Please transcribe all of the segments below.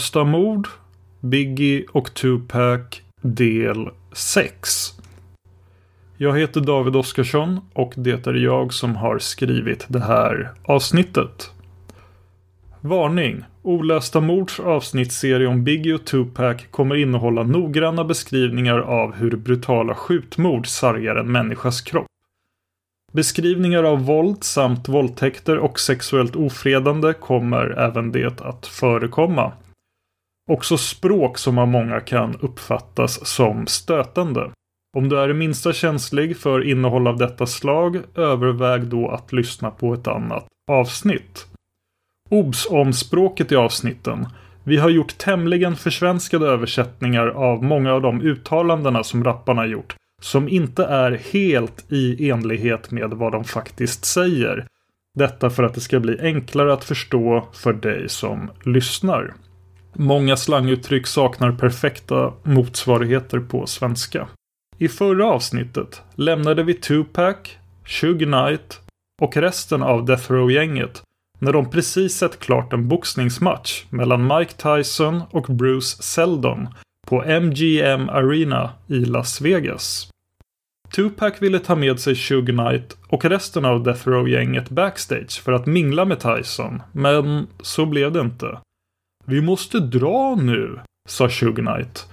Olösta mord, Biggie och Tupac del 6. Jag heter David Oskarsson och det är jag som har skrivit det här avsnittet. Varning! Olösta mords avsnittsserie om Biggie och Tupac kommer innehålla noggranna beskrivningar av hur brutala skjutmord sargar en människas kropp. Beskrivningar av våld samt våldtäkter och sexuellt ofredande kommer även det att förekomma. Också språk som av många kan uppfattas som stötande. Om du är det minsta känslig för innehåll av detta slag, överväg då att lyssna på ett annat avsnitt. Obs om språket i avsnitten. Vi har gjort tämligen försvenskade översättningar av många av de uttalandena som rapparna gjort, som inte är helt i enlighet med vad de faktiskt säger. Detta för att det ska bli enklare att förstå för dig som lyssnar. Många slanguttryck saknar perfekta motsvarigheter på svenska. I förra avsnittet lämnade vi Tupac, Suge Knight och resten av Death Row-gänget när de precis sett klart en boxningsmatch mellan Mike Tyson och Bruce Seldon på MGM Arena i Las Vegas. Tupac ville ta med sig Suge Knight och resten av Death Row-gänget backstage för att mingla med Tyson, men så blev det inte. Vi måste dra nu, sa Shug Knight.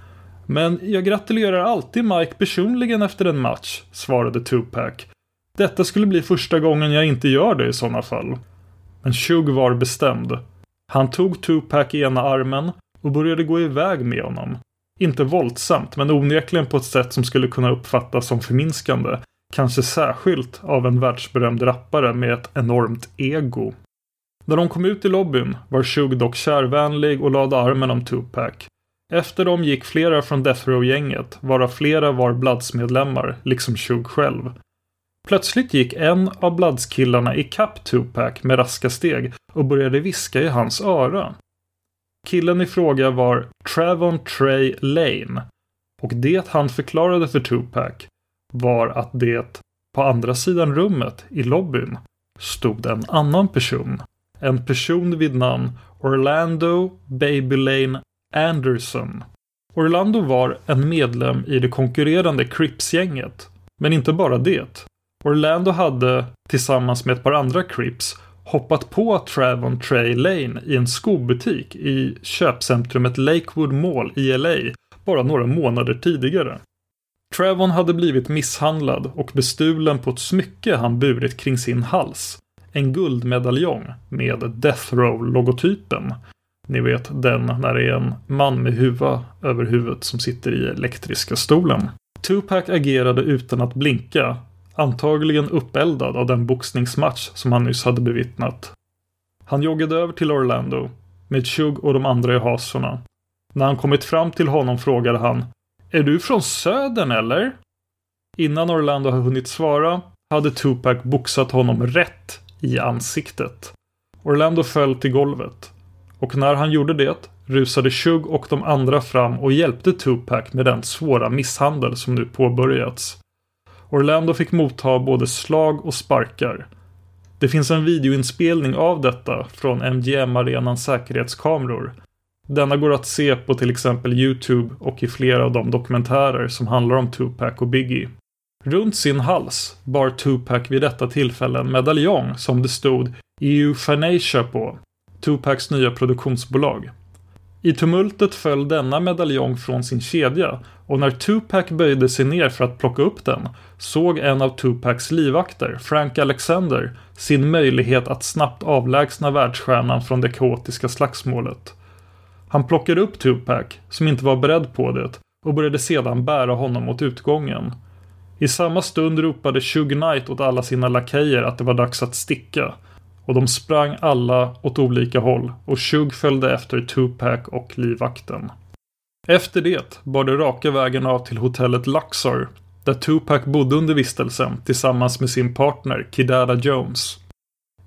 Men jag gratulerar alltid Mike personligen efter en match, svarade Tupac. Detta skulle bli första gången jag inte gör det i sådana fall. Men Shug var bestämd. Han tog Tupac i ena armen och började gå iväg med honom. Inte våldsamt, men onekligen på ett sätt som skulle kunna uppfattas som förminskande. Kanske särskilt av en världsberömd rappare med ett enormt ego. När de kom ut i lobbyn var Shug dock kärvänlig och lade armen om Tupac. Efter dem gick flera från Death Row-gänget, varav flera var Bloods-medlemmar, liksom Shug själv. Plötsligt gick en av Bloods-killarna ikapp Tupac med raska steg och började viska i hans öra. Killen i fråga var Travon Trey Lane och det han förklarade för Tupac var att det på andra sidan rummet i lobbyn stod en annan person. En person vid namn Orlando Baby Lane Anderson. Orlando var en medlem i det konkurrerande Crips-gänget. Men inte bara det. Orlando hade, tillsammans med ett par andra Crips, hoppat på Travon Trey Lane i en skobutik i köpcentrumet Lakewood Mall i LA bara några månader tidigare. Travon hade blivit misshandlad och bestulen på ett smycke han burit kring sin hals. En guldmedaljong med Death Row-logotypen. Ni vet den när det är en man med huva över huvudet som sitter i elektriska stolen. Tupac agerade utan att blinka, antagligen uppeldad av den boxningsmatch som han nyss hade bevittnat. Han joggade över till Orlando med Chug och de andra i hasorna. När han kommit fram till honom frågade han Är du från södern eller? Innan Orlando hade hunnit svara hade Tupac boxat honom rätt i ansiktet. Orlando föll till golvet. Och när han gjorde det rusade Shug och de andra fram och hjälpte Tupac med den svåra misshandel som nu påbörjats. Orlando fick motta både slag och sparkar. Det finns en videoinspelning av detta från MGM-arenans säkerhetskameror. Denna går att se på till exempel Youtube och i flera av de dokumentärer som handlar om Tupac och Biggie. Runt sin hals bar Tupac vid detta tillfälle en medaljong som det stod Euthanasia på, Tupacs nya produktionsbolag. I tumultet föll denna medaljong från sin kedja och när Tupac böjde sig ner för att plocka upp den såg en av Tupacs livvakter, Frank Alexander, sin möjlighet att snabbt avlägsna världsstjärnan från det kaotiska slagsmålet. Han plockade upp Tupac, som inte var beredd på det, och började sedan bära honom mot utgången. I samma stund ropade Shug Knight åt alla sina lakejer att det var dags att sticka. Och de sprang alla åt olika håll och Shug följde efter Tupac och livvakten. Efter det bar det raka vägen av till hotellet Luxor där Tupac bodde under vistelsen tillsammans med sin partner Kidada Jones.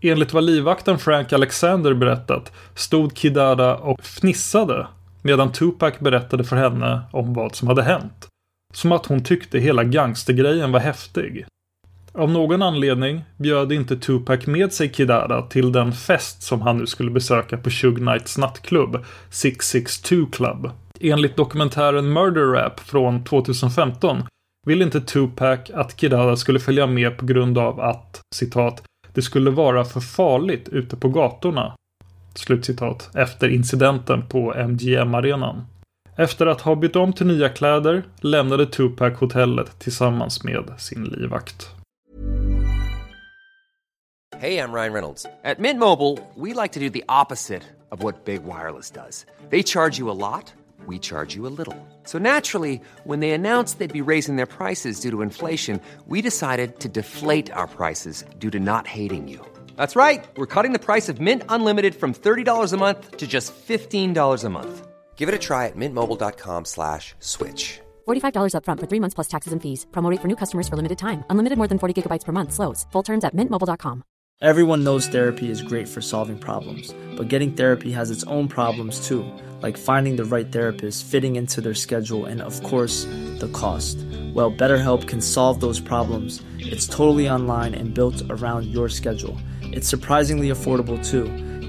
Enligt vad livvakten Frank Alexander berättat stod Kidada och fnissade medan Tupac berättade för henne om vad som hade hänt. Som att hon tyckte hela gangstergrejen var häftig. Av någon anledning bjöd inte Tupac med sig Kidada till den fest som han nu skulle besöka på Suge Knights nattklubb 662 Club. Enligt dokumentären Murder Rap från 2015 vill inte Tupac att Kidada skulle följa med på grund av att citat det skulle vara för farligt ute på gatorna. Slutcitat. Efter incidenten på MGM-arenan. Efter att ha bytt om till nya kläder lämnade Tupac hotellet tillsammans med sin livvakt. Hej, jag heter Ryan Reynolds. På Mint Mobile, we like to do the opposite of what Big Wireless does. They charge you a lot, we charge you a little. So naturally, when they announced they'd be raising their prices due to inflation, we decided to deflate our prices due to not hating you. That's right. We're cutting the price of Mint Unlimited from $30 a month to just $15 a month. Give it a try at mintmobile.com slash switch. $45 upfront for three months plus taxes and fees. Promo rate for new customers for limited time. Unlimited more than 40 gigabytes per month. Slows. Full terms at mintmobile.com. Everyone knows therapy is great for solving problems, but getting therapy has its own problems too, like finding the right therapist, fitting into their schedule, and of course, the cost. Well, BetterHelp can solve those problems. It's totally online and built around your schedule. It's surprisingly affordable too.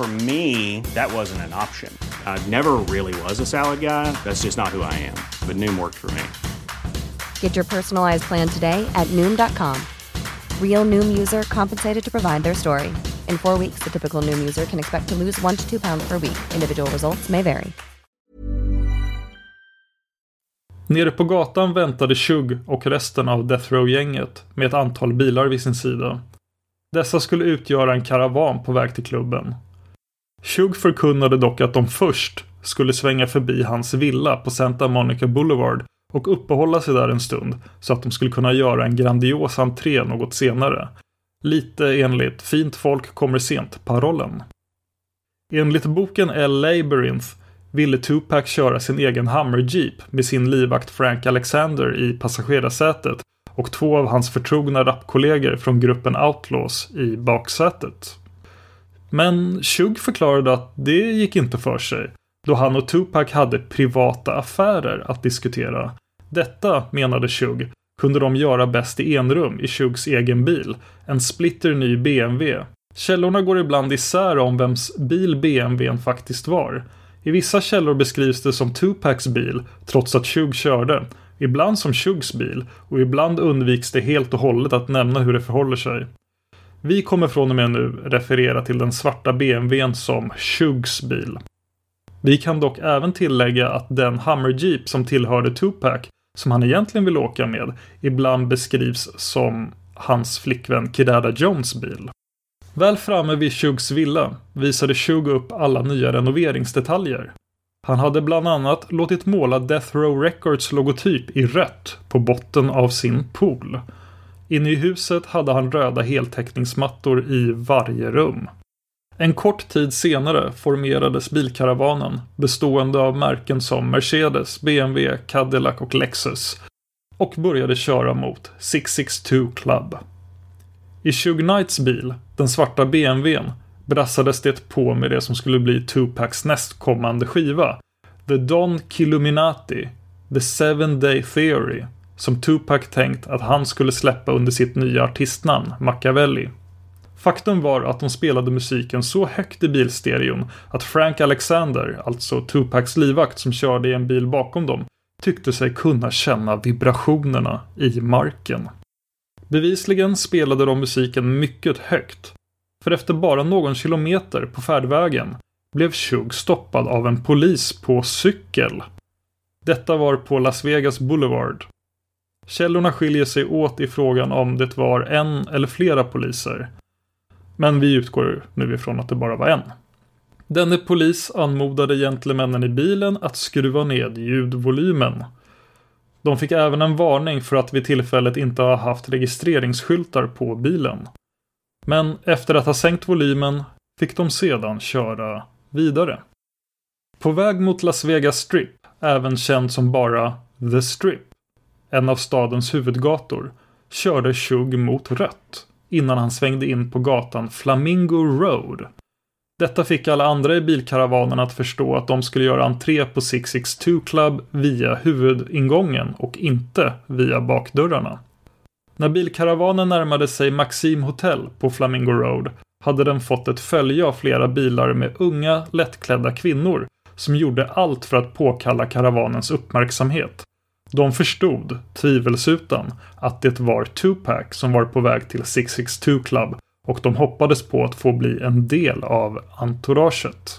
For me, that wasn't an option. I never really was a salad guy. That's just not who I am. But Noom worked for me. Get your personalized plan today at Noom.com. Real Noom user compensated to provide their story. In four weeks, the typical Noom user can expect to lose one to two pounds per week. Individual results may vary. Nere på gatan väntade Shug och resten av Death Row-gänget med ett antal bilar vid sin sida. Dessa skulle utgöra en karavan på väg till klubben. Shug förkunnade dock att de först skulle svänga förbi hans villa på Santa Monica Boulevard och uppehålla sig där en stund så att de skulle kunna göra en grandios entré något senare. Lite enligt Fint folk kommer sent-parollen. Enligt boken L. Labyrinth ville Tupac köra sin egen Hummer-jeep med sin livvakt Frank Alexander i passagerarsätet och två av hans förtrogna rapkollegor från gruppen Outlaws i baksätet. Men Shug förklarade att det gick inte för sig då han och Tupac hade privata affärer att diskutera. Detta, menade Shug, kunde de göra bäst i enrum i Shugs egen bil, en splitter ny BMW. Källorna går ibland isär om vems bil BMWn faktiskt var. I vissa källor beskrivs det som Tupacs bil, trots att Shug körde. Ibland som Shugs bil och ibland undviks det helt och hållet att nämna hur det förhåller sig. Vi kommer från och med nu referera till den svarta BMWn som Shugs bil. Vi kan dock även tillägga att den Hummer Jeep som tillhörde Tupac, som han egentligen vill åka med, ibland beskrivs som hans flickvän Kidada Jones bil. Väl framme vid Shugs villa visade Shug upp alla nya renoveringsdetaljer. Han hade bland annat låtit måla Death Row Records logotyp i rött på botten av sin pool. Inne i huset hade han röda heltäckningsmattor i varje rum. En kort tid senare formerades bilkaravanen bestående av märken som Mercedes, BMW, Cadillac och Lexus och började köra mot 662 Club. I Shug Knights bil, den svarta BMWn, brassades det på med det som skulle bli Tupacs nästkommande skiva. The Don Killuminati, The Seven Day Theory, som Tupac tänkt att han skulle släppa under sitt nya artistnamn, Machiavelli. Faktum var att de spelade musiken så högt i bilstereon att Frank Alexander, alltså Tupacs livvakt som körde i en bil bakom dem, tyckte sig kunna känna vibrationerna i marken. Bevisligen spelade de musiken mycket högt. För efter bara någon kilometer på färdvägen blev Shug stoppad av en polis på cykel. Detta var på Las Vegas Boulevard. Källorna skiljer sig åt i frågan om det var en eller flera poliser. Men vi utgår nu ifrån att det bara var en. Denne polis anmodade gentlemännen i bilen att skruva ned ljudvolymen. De fick även en varning för att vid tillfället inte ha haft registreringsskyltar på bilen. Men efter att ha sänkt volymen fick de sedan köra vidare. På väg mot Las Vegas Strip, även känd som bara The Strip, en av stadens huvudgator, körde Shug mot rött innan han svängde in på gatan Flamingo Road. Detta fick alla andra i bilkaravanen att förstå att de skulle göra entré på 662 Club via huvudingången och inte via bakdörrarna. När bilkaravanen närmade sig Maxim Hotel på Flamingo Road hade den fått ett följe av flera bilar med unga, lättklädda kvinnor som gjorde allt för att påkalla karavanens uppmärksamhet. De förstod, tvivelsutan, att det var Tupac som var på väg till 662 Club och de hoppades på att få bli en del av entouraget.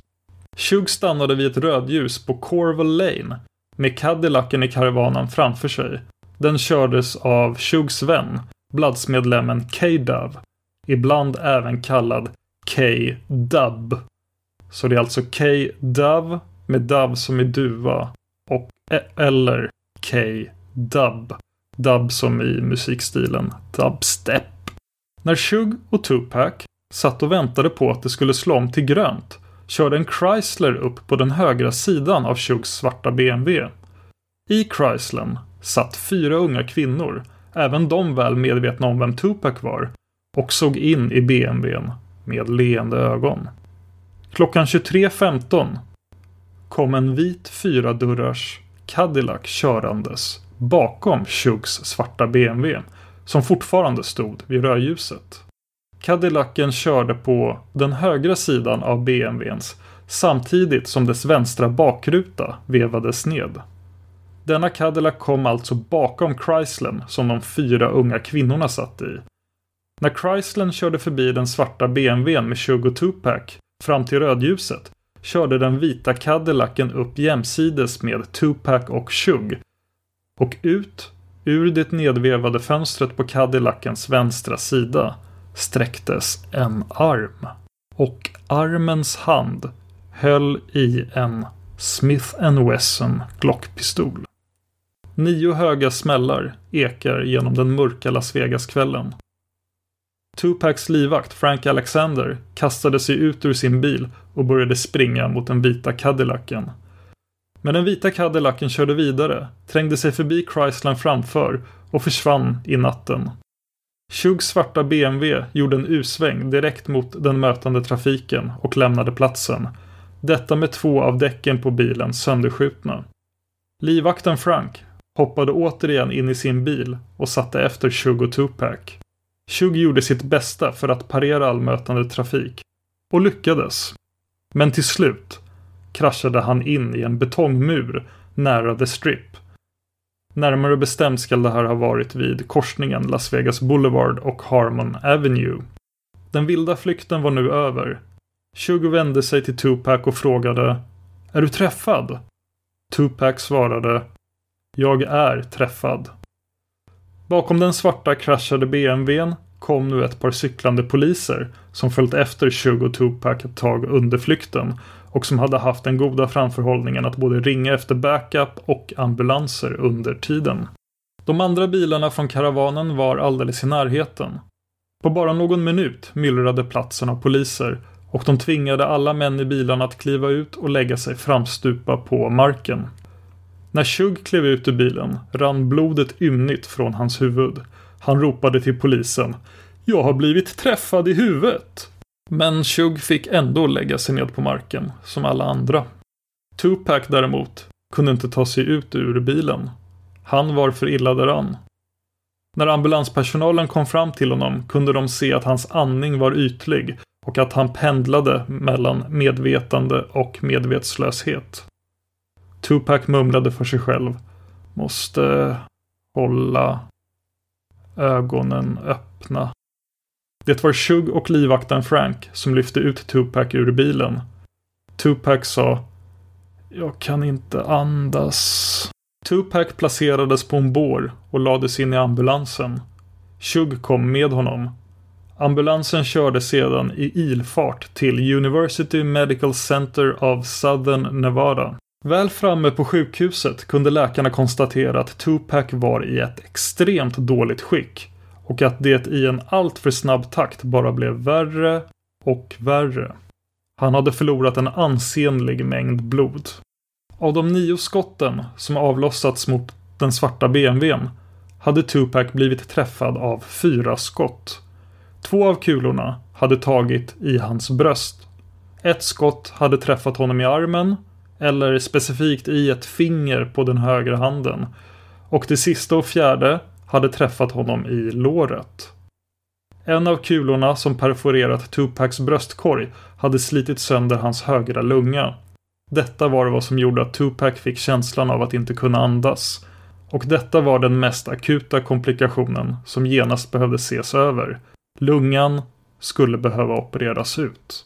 Shug stannade vid ett rödljus på Corval Lane med Cadillacen i karavanen framför sig. Den kördes av Shugs vän, Bloods-medlemmen K-Dub, ibland även kallad K-Dub. Så det är alltså K-Dub med Dove som i duva och e- eller K-Dub. Dub som i musikstilen dubstep. När Shug och Tupac satt och väntade på att det skulle slå om till grönt körde en Chrysler upp på den högra sidan av Shugs svarta BMW. I Chryslern satt fyra unga kvinnor, även de väl medvetna om vem Tupac var, och såg in i BMWn med leende ögon. Klockan 23.15 kom en vit fyradörrars Cadillac körandes bakom Shugs svarta BMW som fortfarande stod vid rödljuset. Cadillacen körde på den högra sidan av BMWns samtidigt som dess vänstra bakruta vevades ned. Denna Cadillac kom alltså bakom Chryslern som de fyra unga kvinnorna satt i. När Chryslern körde förbi den svarta BMWn med Shug och Tupac fram till rödljuset körde den vita Cadillacen upp jämsides med Tupac och Shug och ut ur det nedvevade fönstret på Cadillacens vänstra sida sträcktes en arm. Och armens hand höll i en Smith Wesson Glockpistol. Nio höga smällar ekar genom den mörka Las Vegas-kvällen. Tupacs livvakt Frank Alexander kastade sig ut ur sin bil och började springa mot den vita Cadillacen men den vita Cadillacen körde vidare, trängde sig förbi Chrysler framför och försvann i natten. Shugs svarta BMW gjorde en U-sväng direkt mot den mötande trafiken och lämnade platsen. Detta med två av däcken på bilen sönderskjutna. Livvakten Frank hoppade återigen in i sin bil och satte efter Shug och Tupac. Shug gjorde sitt bästa för att parera all mötande trafik och lyckades. Men till slut kraschade han in i en betongmur nära The Strip. Närmare bestämt skall det här ha varit vid korsningen Las Vegas Boulevard och Harmon Avenue. Den vilda flykten var nu över. Shug vände sig till Tupac och frågade Är du träffad? Tupac svarade Jag är träffad. Bakom den svarta kraschade BMWn kom nu ett par cyklande poliser som följt efter Shug och Tupac ett tag under flykten och som hade haft den goda framförhållningen att både ringa efter backup och ambulanser under tiden. De andra bilarna från karavanen var alldeles i närheten. På bara någon minut myllrade platsen av poliser och de tvingade alla män i bilarna att kliva ut och lägga sig framstupa på marken. När Shug klev ut ur bilen rann blodet ymnigt från hans huvud. Han ropade till polisen. Jag har blivit träffad i huvudet. Men Shug fick ändå lägga sig ned på marken, som alla andra. Tupac däremot kunde inte ta sig ut ur bilen. Han var för illa däran. När ambulanspersonalen kom fram till honom kunde de se att hans andning var ytlig och att han pendlade mellan medvetande och medvetslöshet. Tupac mumlade för sig själv. Måste hålla ögonen öppna. Det var Shug och livvakten Frank som lyfte ut Tupac ur bilen. Tupac sa Jag kan inte andas. Tupac placerades på en bår och lades in i ambulansen. Shug kom med honom. Ambulansen körde sedan i ilfart till University Medical Center of Southern Nevada. Väl framme på sjukhuset kunde läkarna konstatera att Tupac var i ett extremt dåligt skick och att det i en alltför snabb takt bara blev värre och värre. Han hade förlorat en ansenlig mängd blod. Av de nio skotten som avlossats mot den svarta BMWn hade Tupac blivit träffad av fyra skott. Två av kulorna hade tagit i hans bröst. Ett skott hade träffat honom i armen eller specifikt i ett finger på den högra handen. Och det sista och fjärde hade träffat honom i låret. En av kulorna som perforerat Tupacs bröstkorg hade slitit sönder hans högra lunga. Detta var vad som gjorde att Tupac fick känslan av att inte kunna andas. Och detta var den mest akuta komplikationen som genast behövde ses över. Lungan skulle behöva opereras ut.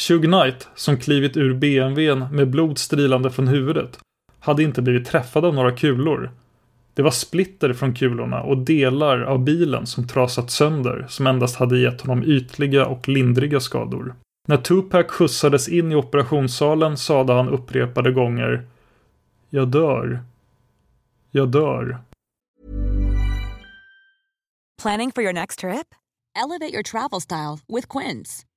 Shug Knight, som klivit ur BMWn med blod strilande från huvudet, hade inte blivit träffad av några kulor. Det var splitter från kulorna och delar av bilen som trasat sönder som endast hade gett honom ytliga och lindriga skador. När Tupac skjutsades in i operationssalen sade han upprepade gånger Jag dör. Jag dör. Planning for your next trip? Elevate your travel style with Quince.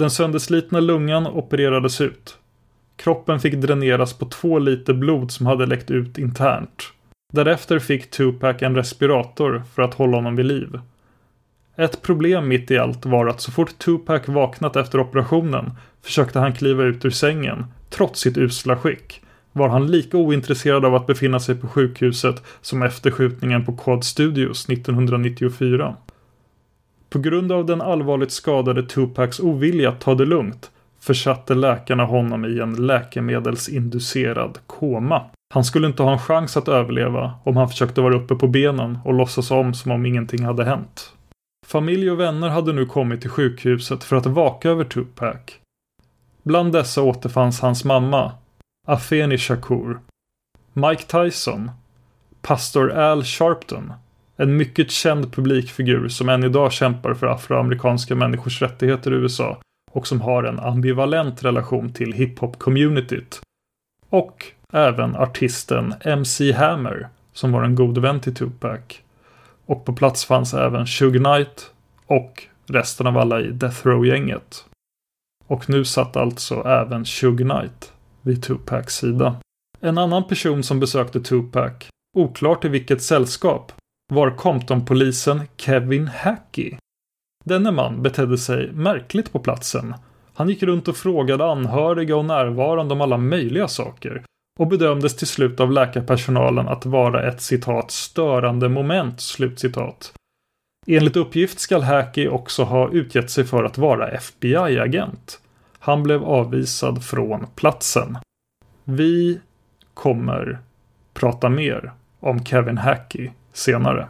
Den sönderslitna lungan opererades ut. Kroppen fick dräneras på två liter blod som hade läckt ut internt. Därefter fick Tupac en respirator för att hålla honom vid liv. Ett problem mitt i allt var att så fort Tupac vaknat efter operationen försökte han kliva ut ur sängen, trots sitt usla skick. Var han lika ointresserad av att befinna sig på sjukhuset som efter skjutningen på Quad Studios 1994. På grund av den allvarligt skadade Tupacs ovilja att ta det lugnt försatte läkarna honom i en läkemedelsinducerad koma. Han skulle inte ha en chans att överleva om han försökte vara uppe på benen och låtsas om som om ingenting hade hänt. Familj och vänner hade nu kommit till sjukhuset för att vaka över Tupac. Bland dessa återfanns hans mamma, Afeni Shakur, Mike Tyson, pastor Al Sharpton, en mycket känd publikfigur som än idag kämpar för afroamerikanska människors rättigheter i USA och som har en ambivalent relation till hiphop-communityt. Och även artisten MC Hammer som var en god vän till Tupac. Och på plats fanns även Suge Knight och resten av alla i Death Row-gänget. Och nu satt alltså även Suge Knight vid Tupacs sida. En annan person som besökte Tupac, oklart i vilket sällskap, var Compton-polisen Kevin Hackey. Denne man betedde sig märkligt på platsen. Han gick runt och frågade anhöriga och närvarande om alla möjliga saker och bedömdes till slut av läkarpersonalen att vara ett citat störande moment slutcitat. Enligt uppgift skall Hackey också ha utgett sig för att vara FBI-agent. Han blev avvisad från platsen. Vi kommer prata mer om Kevin Hackey senare.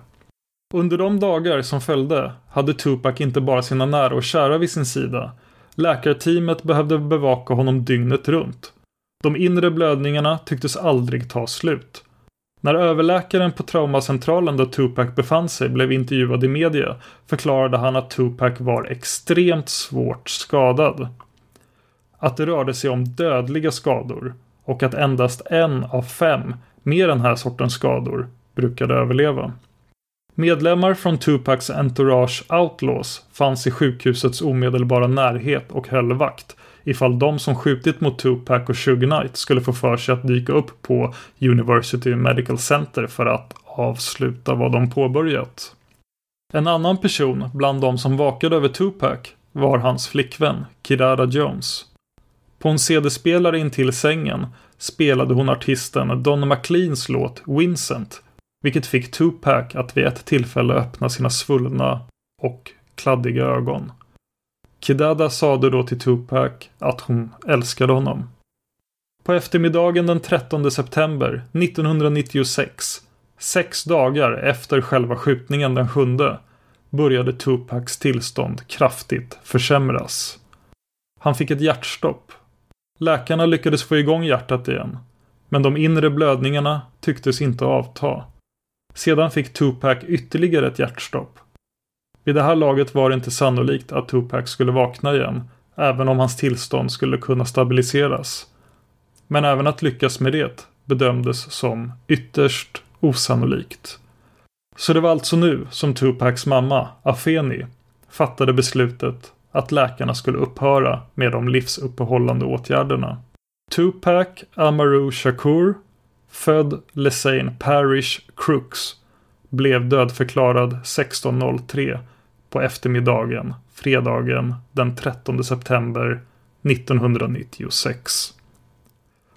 Under de dagar som följde hade Tupac inte bara sina nära och kära vid sin sida. Läkarteamet behövde bevaka honom dygnet runt. De inre blödningarna tycktes aldrig ta slut. När överläkaren på traumacentralen där Tupac befann sig blev intervjuad i media förklarade han att Tupac var extremt svårt skadad. Att det rörde sig om dödliga skador och att endast en av fem med den här sortens skador brukade överleva. Medlemmar från Tupacs entourage Outlaws fanns i sjukhusets omedelbara närhet och höll vakt ifall de som skjutit mot Tupac och Suge Knight skulle få för sig att dyka upp på University Medical Center för att avsluta vad de påbörjat. En annan person bland de som vakade över Tupac var hans flickvän Kirara Jones. På en CD-spelare intill sängen spelade hon artisten Don McLeans låt Vincent, vilket fick Tupac att vid ett tillfälle öppna sina svullna och kladdiga ögon. Kidada sade då till Tupac att hon älskade honom. På eftermiddagen den 13 september 1996, sex dagar efter själva skjutningen den 7, började Tupacs tillstånd kraftigt försämras. Han fick ett hjärtstopp. Läkarna lyckades få igång hjärtat igen. Men de inre blödningarna tycktes inte avta. Sedan fick Tupac ytterligare ett hjärtstopp. Vid det här laget var det inte sannolikt att Tupac skulle vakna igen, även om hans tillstånd skulle kunna stabiliseras. Men även att lyckas med det bedömdes som ytterst osannolikt. Så det var alltså nu som Tupacs mamma, Afeni, fattade beslutet att läkarna skulle upphöra med de livsuppehållande åtgärderna. Tupac Amaru Shakur, född Lesane Parish Crooks, blev dödförklarad 16.03 på eftermiddagen fredagen den 13 september 1996.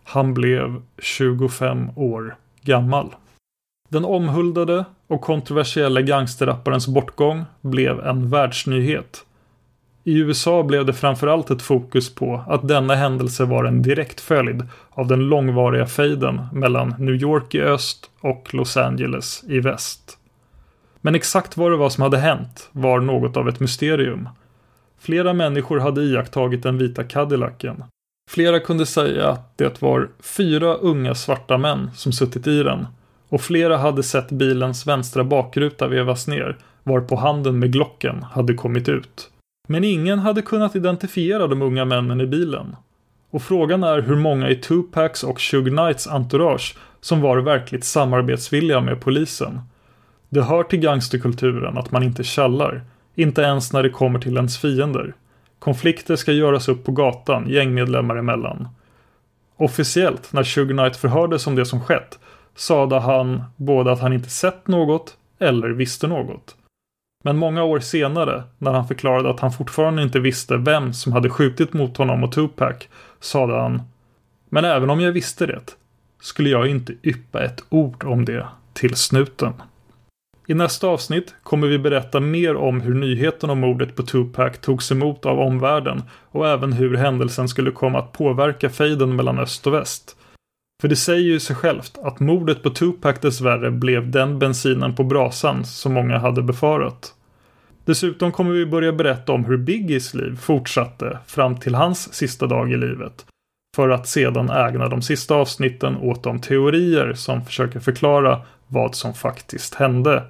Han blev 25 år gammal. Den omhuldade och kontroversiella gangsterrapparens bortgång blev en världsnyhet. I USA blev det framförallt ett fokus på att denna händelse var en direkt följd av den långvariga fejden mellan New York i öst och Los Angeles i väst. Men exakt vad det var som hade hänt var något av ett mysterium. Flera människor hade iakttagit den vita Cadillacen. Flera kunde säga att det var fyra unga svarta män som suttit i den. Och flera hade sett bilens vänstra bakruta vevas ner, varpå handen med Glocken hade kommit ut. Men ingen hade kunnat identifiera de unga männen i bilen. Och frågan är hur många i Tupacs och Suge Knights entourage som var verkligt samarbetsvilliga med polisen. Det hör till gangsterkulturen att man inte kallar, inte ens när det kommer till ens fiender. Konflikter ska göras upp på gatan, gängmedlemmar emellan. Officiellt, när Suge Knight förhördes om det som skett, sade han både att han inte sett något eller visste något. Men många år senare, när han förklarade att han fortfarande inte visste vem som hade skjutit mot honom och Tupac, sade han Men även om jag visste det, skulle jag inte yppa ett ord om det till snuten. I nästa avsnitt kommer vi berätta mer om hur nyheten om mordet på Tupac togs emot av omvärlden och även hur händelsen skulle komma att påverka fejden mellan öst och väst. För det säger ju sig självt att mordet på Tupac dessvärre blev den bensinen på brasan som många hade befarat. Dessutom kommer vi börja berätta om hur Biggies liv fortsatte fram till hans sista dag i livet. För att sedan ägna de sista avsnitten åt de teorier som försöker förklara vad som faktiskt hände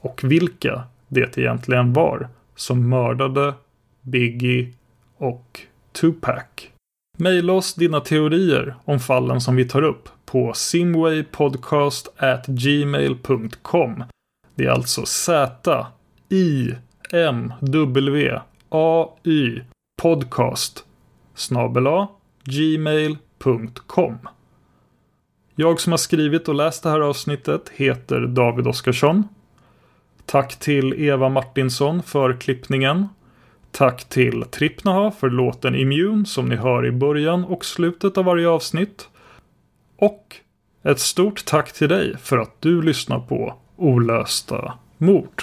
och vilka det egentligen var som mördade Biggie och Tupac. Maila oss dina teorier om fallen som vi tar upp på simwaypodcast@gmail.com. Det är alltså Z I M W A Y podcast snabel gmail.com. Jag som har skrivit och läst det här avsnittet heter David Oskarsson. Tack till Eva Martinsson för klippningen. Tack till Trippnaha för låten Immune som ni hör i början och slutet av varje avsnitt. Och ett stort tack till dig för att du lyssnar på Olösta mord.